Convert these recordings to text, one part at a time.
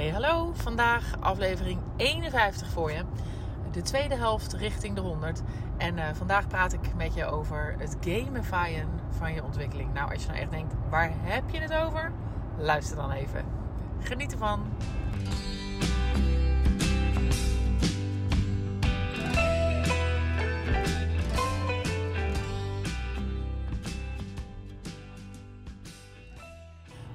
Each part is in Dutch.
Hey hallo, vandaag aflevering 51 voor je. De tweede helft richting de 100. En uh, vandaag praat ik met je over het gamifyen van je ontwikkeling. Nou, als je nou echt denkt, waar heb je het over? Luister dan even. Geniet ervan.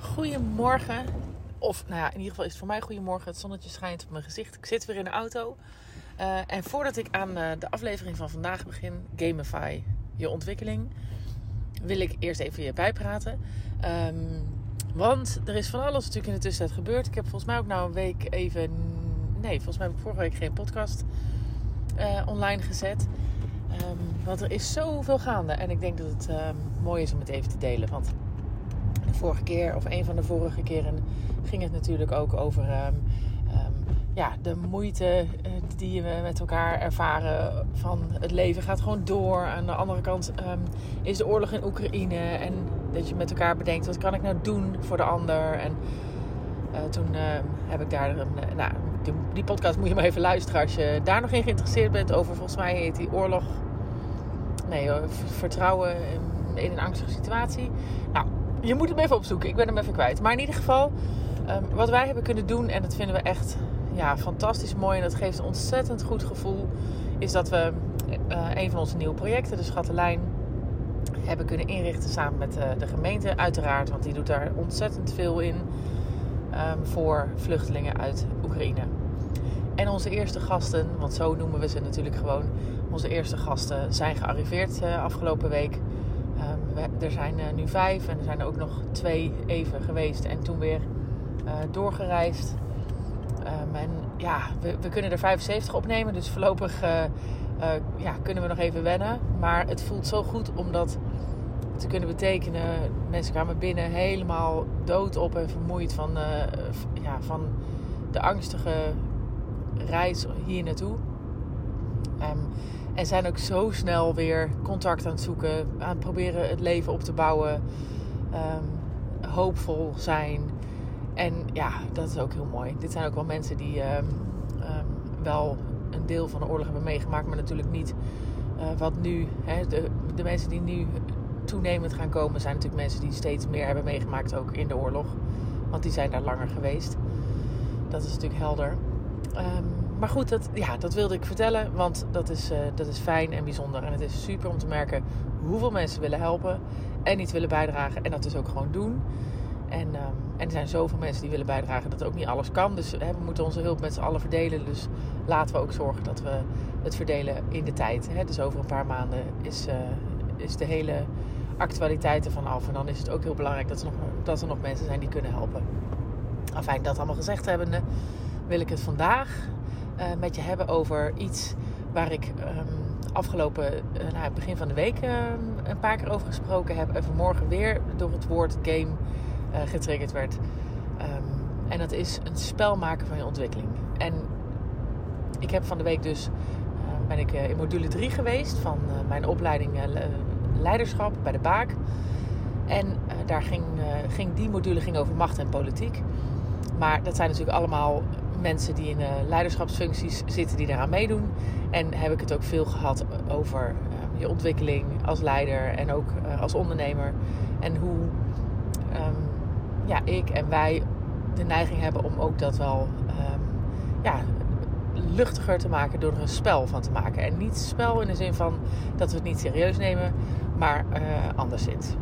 Goedemorgen. Of nou ja, in ieder geval is het voor mij goedemorgen. Het zonnetje schijnt op mijn gezicht. Ik zit weer in de auto. Uh, en voordat ik aan uh, de aflevering van vandaag begin, Gamify je ontwikkeling, wil ik eerst even je bijpraten. Um, want er is van alles natuurlijk in de tussentijd gebeurd. Ik heb volgens mij ook nou een week even. Nee, volgens mij heb ik vorige week geen podcast uh, online gezet. Um, want er is zoveel gaande. En ik denk dat het um, mooi is om het even te delen. Want vorige keer, of een van de vorige keren, ging het natuurlijk ook over um, um, ja, de moeite uh, die we met elkaar ervaren. Van het leven gaat gewoon door. Aan de andere kant um, is de oorlog in Oekraïne. En dat je met elkaar bedenkt, wat kan ik nou doen voor de ander? En uh, toen heb ik daar een. Nou, die, podcast moet je maar even luisteren als je daar nog in geïnteresseerd bent. Over volgens mij heet die oorlog. Nee, vertrouwen in een angstige situatie. Nou, je moet hem even opzoeken. Ik ben hem even kwijt. Maar in ieder geval, um, wat wij hebben kunnen doen, en dat vinden we echt ja, fantastisch mooi. En dat geeft een ontzettend goed gevoel. Is dat we uh, een van onze nieuwe projecten, de Schattenlijn, hebben kunnen inrichten samen met uh, de gemeente, uiteraard. Want die doet daar ontzettend veel in um, voor vluchtelingen uit Oekraïne. En onze eerste gasten, want zo noemen we ze natuurlijk gewoon. Onze eerste gasten zijn gearriveerd uh, afgelopen week. Er zijn uh, nu vijf en er zijn er ook nog twee even geweest en toen weer uh, doorgereisd. Um, en ja, we, we, kunnen er 75 opnemen, dus voorlopig uh, ja, kunnen we nog even wennen. Maar het voelt zo goed om dat te kunnen betekenen. Mensen kwamen binnen helemaal doodop en vermoeid van, ja, van de angstige reis hier naartoe. Um, en zijn ook zo snel weer contact aan het zoeken, aan het proberen het leven op te bouwen, um, hoopvol zijn. En ja, dat is ook heel mooi. Dit zijn ook wel mensen die um, um, wel een deel van de oorlog hebben meegemaakt, maar natuurlijk niet uh, wat nu. Hè, de, de mensen die nu toenemend gaan komen, zijn natuurlijk mensen die steeds meer hebben meegemaakt ook in de oorlog. Want die zijn daar langer geweest. Dat is natuurlijk helder. Maar goed, dat, ja, dat wilde ik vertellen, want dat is, uh, dat is fijn en bijzonder. En het is super om te merken hoeveel mensen willen helpen en niet willen bijdragen. En dat dus ook gewoon doen. En, um, en er zijn zoveel mensen die willen bijdragen dat ook niet alles kan. Dus hè, we moeten onze hulp met z'n allen verdelen. Dus laten we ook zorgen dat we het verdelen in de tijd. Hè. Dus over een paar maanden is, uh, is de hele actualiteit ervan af. En dan is het ook heel belangrijk dat er nog, dat er nog mensen zijn die kunnen helpen. Enfin, dat allemaal gezegd hebbende, wil ik het vandaag uh, met je hebben over iets waar ik um, afgelopen uh, nou, begin van de week um, een paar keer over gesproken heb. En vanmorgen weer door het woord game uh, getriggerd werd. Um, en dat is een spel maken van je ontwikkeling. En ik heb van de week dus ben ik in module 3 geweest van mijn opleiding leiderschap bij de Baak. En daar ging, ging die module ging over macht en politiek. Maar dat zijn natuurlijk allemaal mensen die in uh, leiderschapsfuncties zitten die daaraan meedoen. En heb ik het ook veel gehad over uh, je ontwikkeling als leider en ook uh, als ondernemer. En hoe um, ja, ik en wij de neiging hebben om ook dat wel um, ja, luchtiger te maken door er een spel van te maken. En niet spel in de zin van dat we het niet serieus nemen, maar anderszins.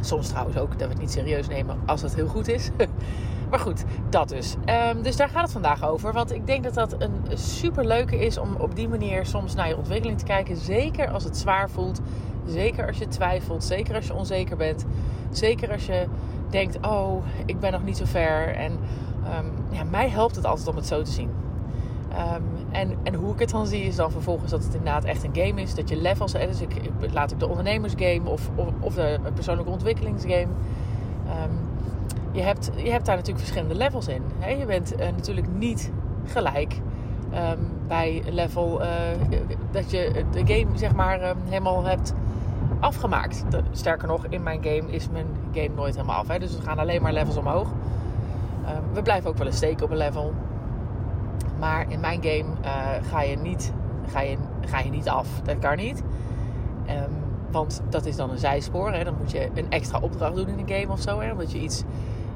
Soms trouwens ook dat we het niet serieus nemen als het heel goed is. Maar goed, dat dus. Um, dus daar gaat het vandaag over. Want ik denk dat dat een super leuke is om op die manier soms naar je ontwikkeling te kijken. Zeker als het zwaar voelt. Zeker als je twijfelt. Zeker als je onzeker bent. Zeker als je denkt: oh, ik ben nog niet zo ver. En um, ja, mij helpt het altijd om het zo te zien. Um, en, en hoe ik het dan zie is dan vervolgens dat het inderdaad echt een game is. Dat je levels, hè, dus ik, ik laat ook de ondernemersgame of, of, of de persoonlijke ontwikkelingsgame. Je, hebt, je hebt daar natuurlijk verschillende levels in. Hè? Je bent uh, natuurlijk niet gelijk um, bij level uh, dat je de game zeg maar um, helemaal hebt afgemaakt. Sterker nog, in mijn game is mijn game nooit helemaal af. Hè? Dus we gaan alleen maar levels omhoog. Ehm, we blijven ook wel eens steken op een level. Maar in mijn game eh, ga, je niet, ga, je, ga je niet af. Dat kan niet. Ehm, want dat is dan een zijspoor. Hè. Dan moet je een extra opdracht doen in een game of zo. Omdat je iets...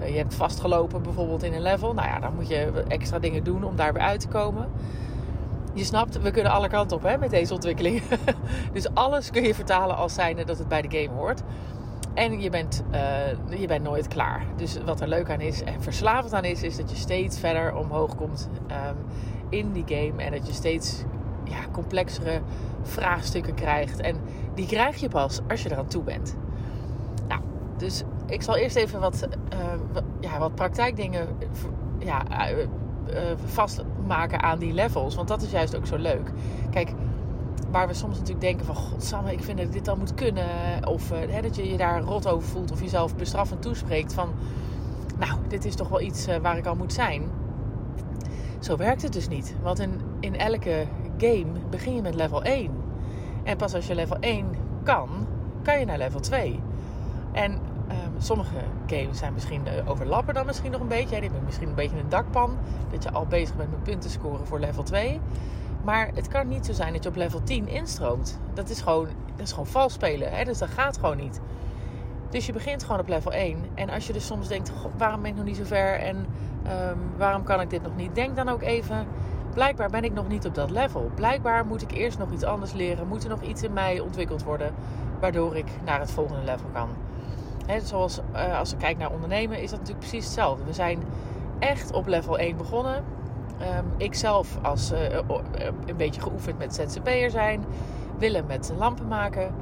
Uh, je hebt vastgelopen bijvoorbeeld in een level. Nou ja, dan moet je extra dingen doen om daar weer uit te komen. Je snapt, we kunnen alle kanten op hè, met deze ontwikkeling. dus alles kun je vertalen als zijnde dat het bij de game hoort. En je bent, uh, je bent nooit klaar. Dus wat er leuk aan is en verslavend aan is, is dat je steeds verder omhoog komt um, in die game. En dat je steeds ja, complexere vraagstukken krijgt. En die krijg je pas als je eraan toe bent. Nou, dus ik zal eerst even wat, wat, ja, wat praktijkdingen ja, uh, vastmaken aan die levels. Want dat is juist ook zo leuk. Kijk, waar we soms natuurlijk denken van... Godsamme, ik vind dat dit dan moet kunnen. Of hè, dat je je daar rot over voelt. Of jezelf bestraffend toespreekt van... Nou, dit is toch wel iets waar ik al moet zijn. Zo werkt het dus niet. Want in, in elke game begin je met level 1. En pas als je level 1 kan, kan je naar level 2. En sommige games zijn misschien uh, overlappen dan misschien nog een beetje. Die hebben misschien een beetje een dakpan. Dat je al bezig bent met punten scoren voor level 2. Maar het kan niet zo zijn dat je op level 10 instroomt. Dat is gewoon, dat is gewoon vals spelen. Hè? Dus dat gaat gewoon niet. Dus je begint gewoon op level 1. En als je dus soms denkt, waarom ben ik nog niet zo ver? En um, waarom kan ik dit nog niet? Denk dan ook even, blijkbaar ben ik nog niet op dat level. Blijkbaar moet ik eerst nog iets anders leren. Moet er nog iets in mij ontwikkeld worden. Waardoor ik naar het volgende level kan. Zoals uh, als we kijken naar ondernemen is dat natuurlijk precies hetzelfde. We zijn echt op level 1 begonnen. Um, ik zelf als uh, een beetje geoefend met ZZP'er zijn. Willem met lampen maken.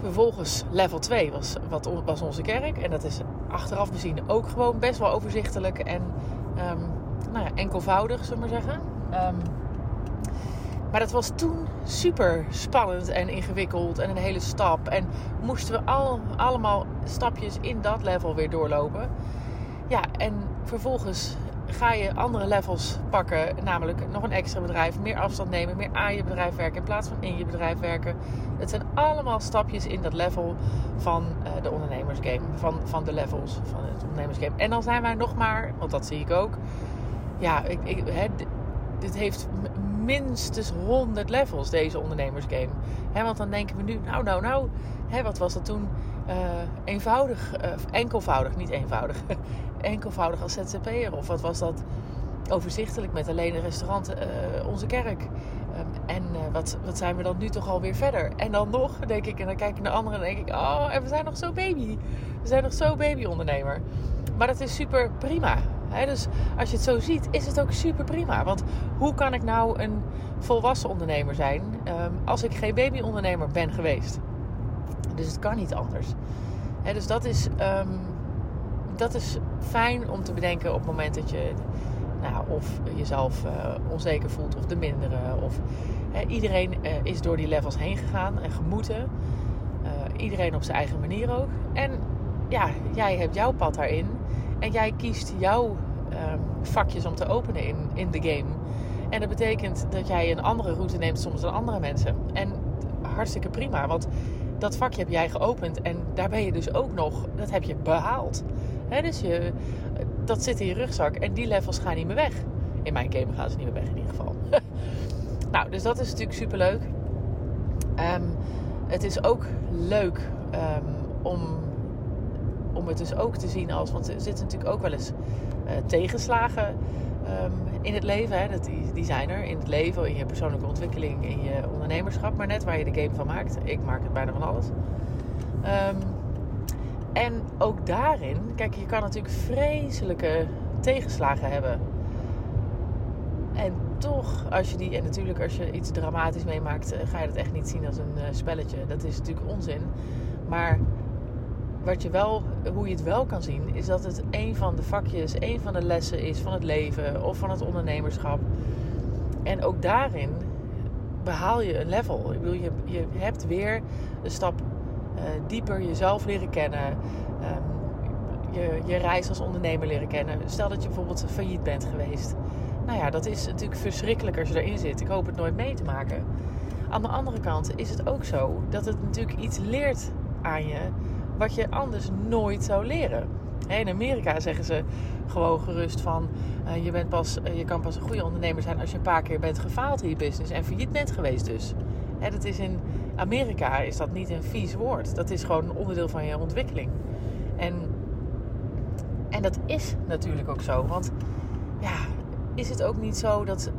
Vervolgens level 2 was, wat, was onze kerk. En dat is achteraf bezien ook gewoon best wel overzichtelijk en um, nou ja, enkelvoudig, zullen we maar zeggen. Um, maar dat was toen super spannend en ingewikkeld en een hele stap. En moesten we al, allemaal stapjes in dat level weer doorlopen. Ja, en vervolgens ga je andere levels pakken. Namelijk nog een extra bedrijf, meer afstand nemen, meer aan je bedrijf werken in plaats van in je bedrijf werken. Het zijn allemaal stapjes in dat level van uh, de ondernemersgame. Van, van de levels van het ondernemersgame. En dan zijn wij nog maar, want dat zie ik ook. Ja, ik, ik, hè, dit heeft minstens 100 levels, deze ondernemersgame. He, want dan denken we nu, nou, nou, nou, wat was dat toen? Uh, eenvoudig, uh, enkelvoudig, niet eenvoudig, enkelvoudig als ZZP'er. Of wat was dat overzichtelijk met alleen een restaurant, uh, onze kerk. Um, en wat, wat zijn we dan nu toch alweer verder? En dan nog, denk ik, en dan kijk ik naar anderen en denk ik, oh, en we zijn nog zo baby. We zijn nog zo baby ondernemer. Maar dat is super prima. Dus als je het zo ziet, is het ook super prima. Want hoe kan ik nou een volwassen ondernemer zijn um, als ik geen babyondernemer ben geweest? Dus het kan niet anders. Dus dat is, um, dat is fijn om te bedenken op het moment dat je nou, of jezelf uh, onzeker voelt of de mindere. Of, iedereen uh, is door die levels heen gegaan en gemoeten. Uh, iedereen op zijn eigen manier ook. En ja, jij hebt jouw pad daarin. En jij kiest jouw um, vakjes om te openen in, in de game. En dat betekent dat jij een andere route neemt soms dan andere mensen. En hartstikke prima, want dat vakje heb jij geopend en daar ben je dus ook nog, dat heb je behaald. Dus je, dat zit in je rugzak en die levels gaan niet meer weg. In mijn game gaan ze niet meer weg in ieder geval. nou, dus dat is natuurlijk super leuk. Um, het is ook leuk um, om om het dus ook te zien als. Want er zitten natuurlijk ook wel eens uh, tegenslagen um, in het leven. Hè? Dat, die, zijn er in het leven, in je persoonlijke ontwikkeling, in je ondernemerschap. Maar net waar je de game van maakt. Ik maak het bijna van alles. Um, en ook daarin, kijk, je kan natuurlijk vreselijke tegenslagen hebben. En toch, als je die, en natuurlijk als je iets dramatisch meemaakt, ga je dat echt niet zien als een uh, spelletje. Dat is natuurlijk onzin. Maar wat je wel, hoe je het wel kan zien, is dat het een van de vakjes, een van de lessen is van het leven of van het ondernemerschap. En ook daarin behaal je een level. Ik bedoel, je, je hebt weer een stap uh, dieper jezelf leren kennen. Um, je, je reis als ondernemer leren kennen. Stel dat je bijvoorbeeld failliet bent geweest. Nou ja, dat is natuurlijk verschrikkelijk als je erin zit. Ik hoop het nooit mee te maken. Aan de andere kant is het ook zo dat het natuurlijk iets leert aan je wat je anders nooit zou leren. In Amerika zeggen ze gewoon gerust van je, bent pas, je kan pas een goede ondernemer zijn als je een paar keer bent gefaald in je business en failliet bent geweest dus. Dat is in Amerika is dat niet een vies woord. Dat is gewoon een onderdeel van je ontwikkeling. En, en dat is natuurlijk ook zo. Want ja, is het ook niet zo dat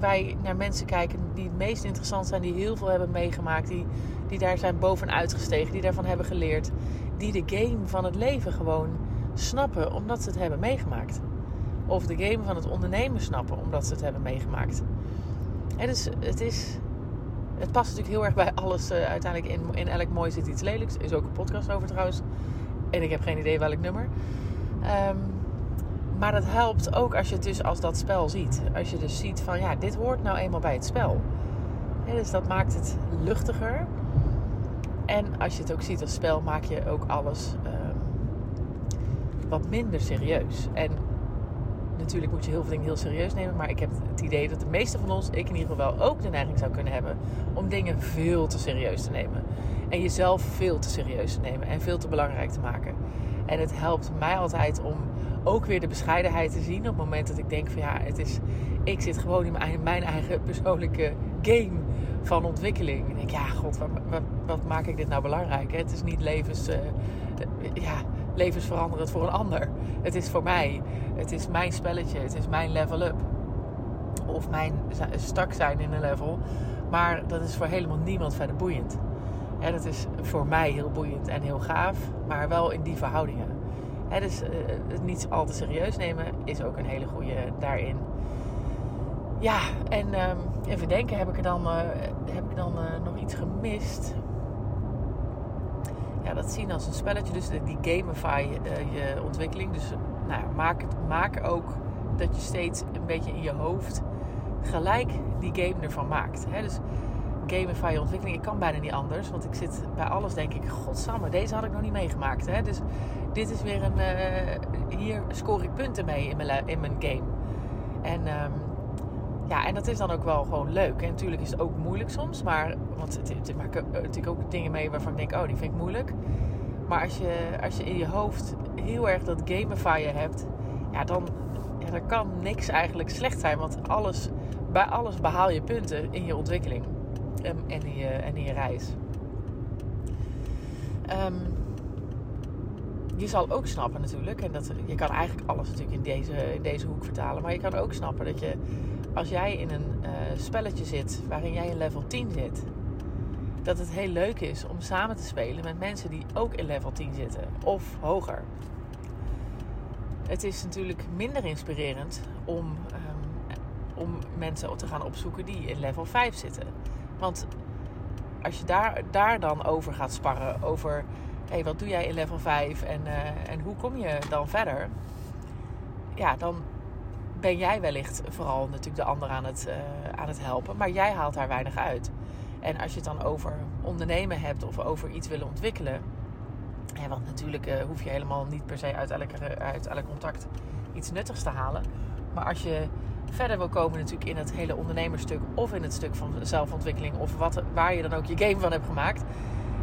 wij naar mensen kijken die het meest interessant zijn, die heel veel hebben meegemaakt, die, die daar zijn bovenuit gestegen, die daarvan hebben geleerd, die de game van het leven gewoon snappen omdat ze het hebben meegemaakt. Of de game van het ondernemen snappen omdat ze het hebben meegemaakt. En dus het is. Het past natuurlijk heel erg bij alles. Uh, uiteindelijk in, in elk mooi zit iets lelijks. Is ook een podcast over trouwens. En ik heb geen idee welk nummer. Um, maar dat helpt ook als je het dus als dat spel ziet. Als je dus ziet van ja, dit hoort nou eenmaal bij het spel. dus dat maakt het luchtiger. En als je het ook ziet als spel, maak je ook alles um, wat minder serieus. En natuurlijk moet je heel veel dingen heel serieus nemen. Maar ik heb het idee dat de meeste van ons, ik in ieder geval wel, ook de neiging zou kunnen hebben om dingen veel te serieus te nemen. En jezelf veel te serieus te nemen en veel te belangrijk te maken. En het helpt mij altijd om ook weer de bescheidenheid te zien op het moment dat ik denk van ja, het is, ik zit gewoon in mijn, mijn eigen persoonlijke game van ontwikkeling. En ik denk, ja, god, wat, wat, maak ik dit nou belangrijk? Het is niet levens, uh, ja, levensveranderend voor een ander. Het is voor mij. Het is mijn spelletje. Het is mijn level up. Of mijn stak zijn in een level. Maar dat is voor helemaal niemand verder boeiend. En dat is voor mij heel boeiend en heel gaaf. Maar wel in die verhoudingen. Dus het niet al te serieus nemen is ook een hele goede daarin. Ja, en um, even denken, heb ik er dan, uh, heb ik dan uh, nog iets gemist? Ja, dat zien als een spelletje. Dus die gamify je ontwikkeling. Dus nou, maak, maak ook dat je steeds een beetje in je hoofd gelijk die game ervan maakt. He, dus gamify ontwikkeling. Ik kan bijna niet anders. Want ik zit bij alles denk ik, godsamme, deze had ik nog niet meegemaakt. Hè? Dus dit is weer een, uh, hier score ik punten mee in mijn, in mijn game. En um, ja, en dat is dan ook wel gewoon leuk. En natuurlijk is het ook moeilijk soms. Maar, want het, het maken natuurlijk ook dingen mee waarvan ik denk, oh, die vind ik moeilijk. Maar als je, als je in je hoofd heel erg dat gamifyen hebt, ja, dan, dan kan niks eigenlijk slecht zijn. Want alles, bij alles behaal je punten in je ontwikkeling en, en, in, je, en in je reis. Um, je zal ook snappen natuurlijk, en dat, je kan eigenlijk alles natuurlijk in deze, in deze hoek vertalen, maar je kan ook snappen dat je, als jij in een uh, spelletje zit waarin jij in level 10 zit, dat het heel leuk is om samen te spelen met mensen die ook in level 10 zitten of hoger. Het is natuurlijk minder inspirerend om, um, om mensen te gaan opzoeken die in level 5 zitten. Want als je daar, daar dan over gaat sparren, over hey, wat doe jij in level 5 en, uh, en hoe kom je dan verder? Ja, dan ben jij wellicht vooral natuurlijk de ander aan het, uh, aan het helpen, maar jij haalt daar weinig uit. En als je het dan over ondernemen hebt of over iets willen ontwikkelen, ja, want natuurlijk uh, hoef je helemaal niet per se uit elk, uit elk contact iets nuttigs te halen. Maar als je verder wil komen natuurlijk in het hele ondernemerstuk of in het stuk van zelfontwikkeling of wat, waar je dan ook je game van hebt gemaakt,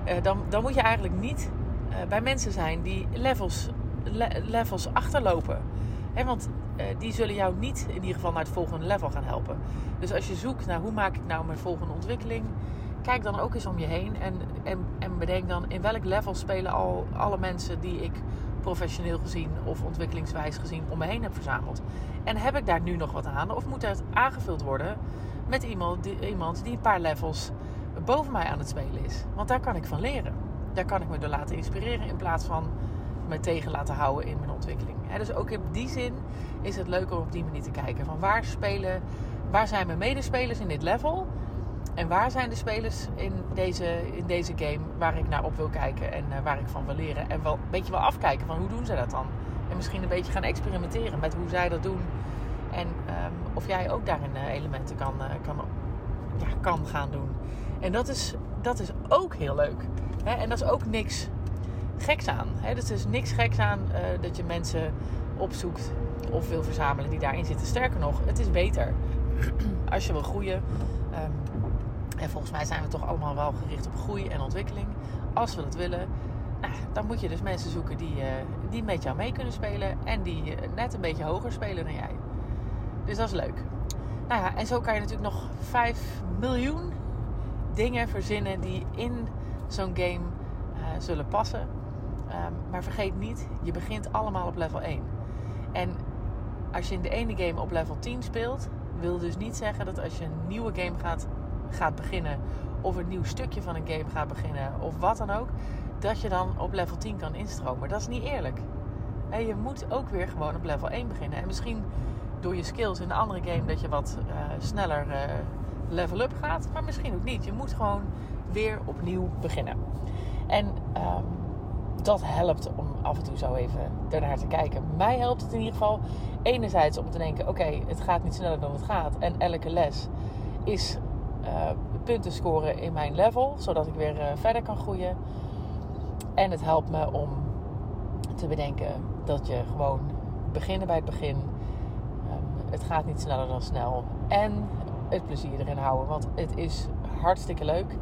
uh, dan, dan moet je eigenlijk niet uh, bij mensen zijn die levels, le levels achterlopen. Want uh, die zullen jou niet in ieder geval naar het volgende level gaan helpen. Dus als je zoekt naar hoe maak ik nou mijn volgende ontwikkeling, kijk dan ook eens om je heen en, en, en bedenk dan in welk level spelen al alle mensen die ik professioneel gezien of ontwikkelingswijs gezien om me heen heb verzameld. En heb ik daar nu nog wat aan? Of moet het aangevuld worden met iemand die, iemand die een paar levels boven mij aan het spelen is? Want daar kan ik van leren. Daar kan ik me door laten inspireren in plaats van me tegen laten houden in mijn ontwikkeling. dus ook in die zin is het leuk om op die manier te kijken. Van waar spelen, waar zijn mijn medespelers in dit level? En waar zijn de spelers in deze, in deze game waar ik naar op wil kijken en uh, waar ik van wil leren? En wel een beetje wel afkijken van hoe doen ze dat dan? En misschien een beetje gaan experimenteren met hoe zij dat doen. En um, of jij ook daarin uh, elementen kan, uh, kan, ja, kan gaan doen. En dat is, dat is ook heel leuk. Hè? En dat is ook niks geks aan. Hè? Dus er is niks geks aan dat je mensen opzoekt of wil verzamelen die daarin zitten. Sterker nog, het is beter als je wil groeien. Um, en volgens mij zijn we toch allemaal wel gericht op groei en ontwikkeling. Als we dat willen, nou, dan moet je dus mensen zoeken die, eh, die met jou mee kunnen spelen. En die eh, net een beetje hoger spelen dan jij. Dus dat is leuk. Nou ja, en zo kan je natuurlijk nog 5 miljoen dingen verzinnen die in zo'n game uh, zullen passen. Um, maar vergeet niet, je begint allemaal op level 1. En als je in de ene game op level 10 speelt, wil dus niet zeggen dat als je een nieuwe game gaat, gaat beginnen, of een nieuw stukje van een game gaat beginnen, of wat dan ook, dat je dan op level 10 kan instromen. Dat is niet eerlijk. En je moet ook weer gewoon op level 1 beginnen. En misschien door je skills in een andere game dat je wat uh, sneller uh, level up gaat, maar misschien ook niet. Je moet gewoon weer opnieuw beginnen. En um, dat helpt om af en toe zo even ernaar te kijken. Mij helpt het in ieder geval enerzijds om te denken: oké, het gaat niet sneller dan het gaat. En elke les is uh, punten scoren in mijn level, zodat ik weer uh, verder kan groeien. En het helpt me om te bedenken dat je gewoon beginnen bij het begin. Um, het gaat niet sneller dan snel. En het plezier erin houden, want het is hartstikke leuk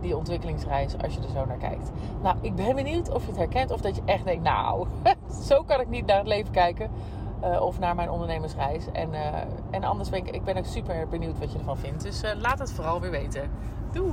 die ontwikkelingsreis als je er zo naar kijkt. Nou, ik ben benieuwd of je het herkent of dat je echt denkt, nou, zo kan ik niet naar het leven kijken. Uh, of naar mijn ondernemersreis. En, uh, en anders ben ik, ik ben ook super benieuwd wat je ervan vindt. Dus uh, laat het vooral weer weten. Doei!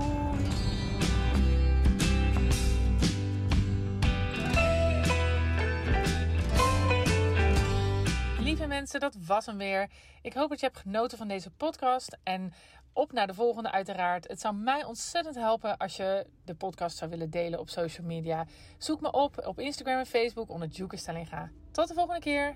Lieve mensen, dat was hem weer. Ik hoop dat je hebt genoten van deze podcast. En op naar de volgende uiteraard. Het zou mij ontzettend helpen als je de podcast zou willen delen op social media. Zoek me op op Instagram en Facebook onder Juke. Tot de volgende keer.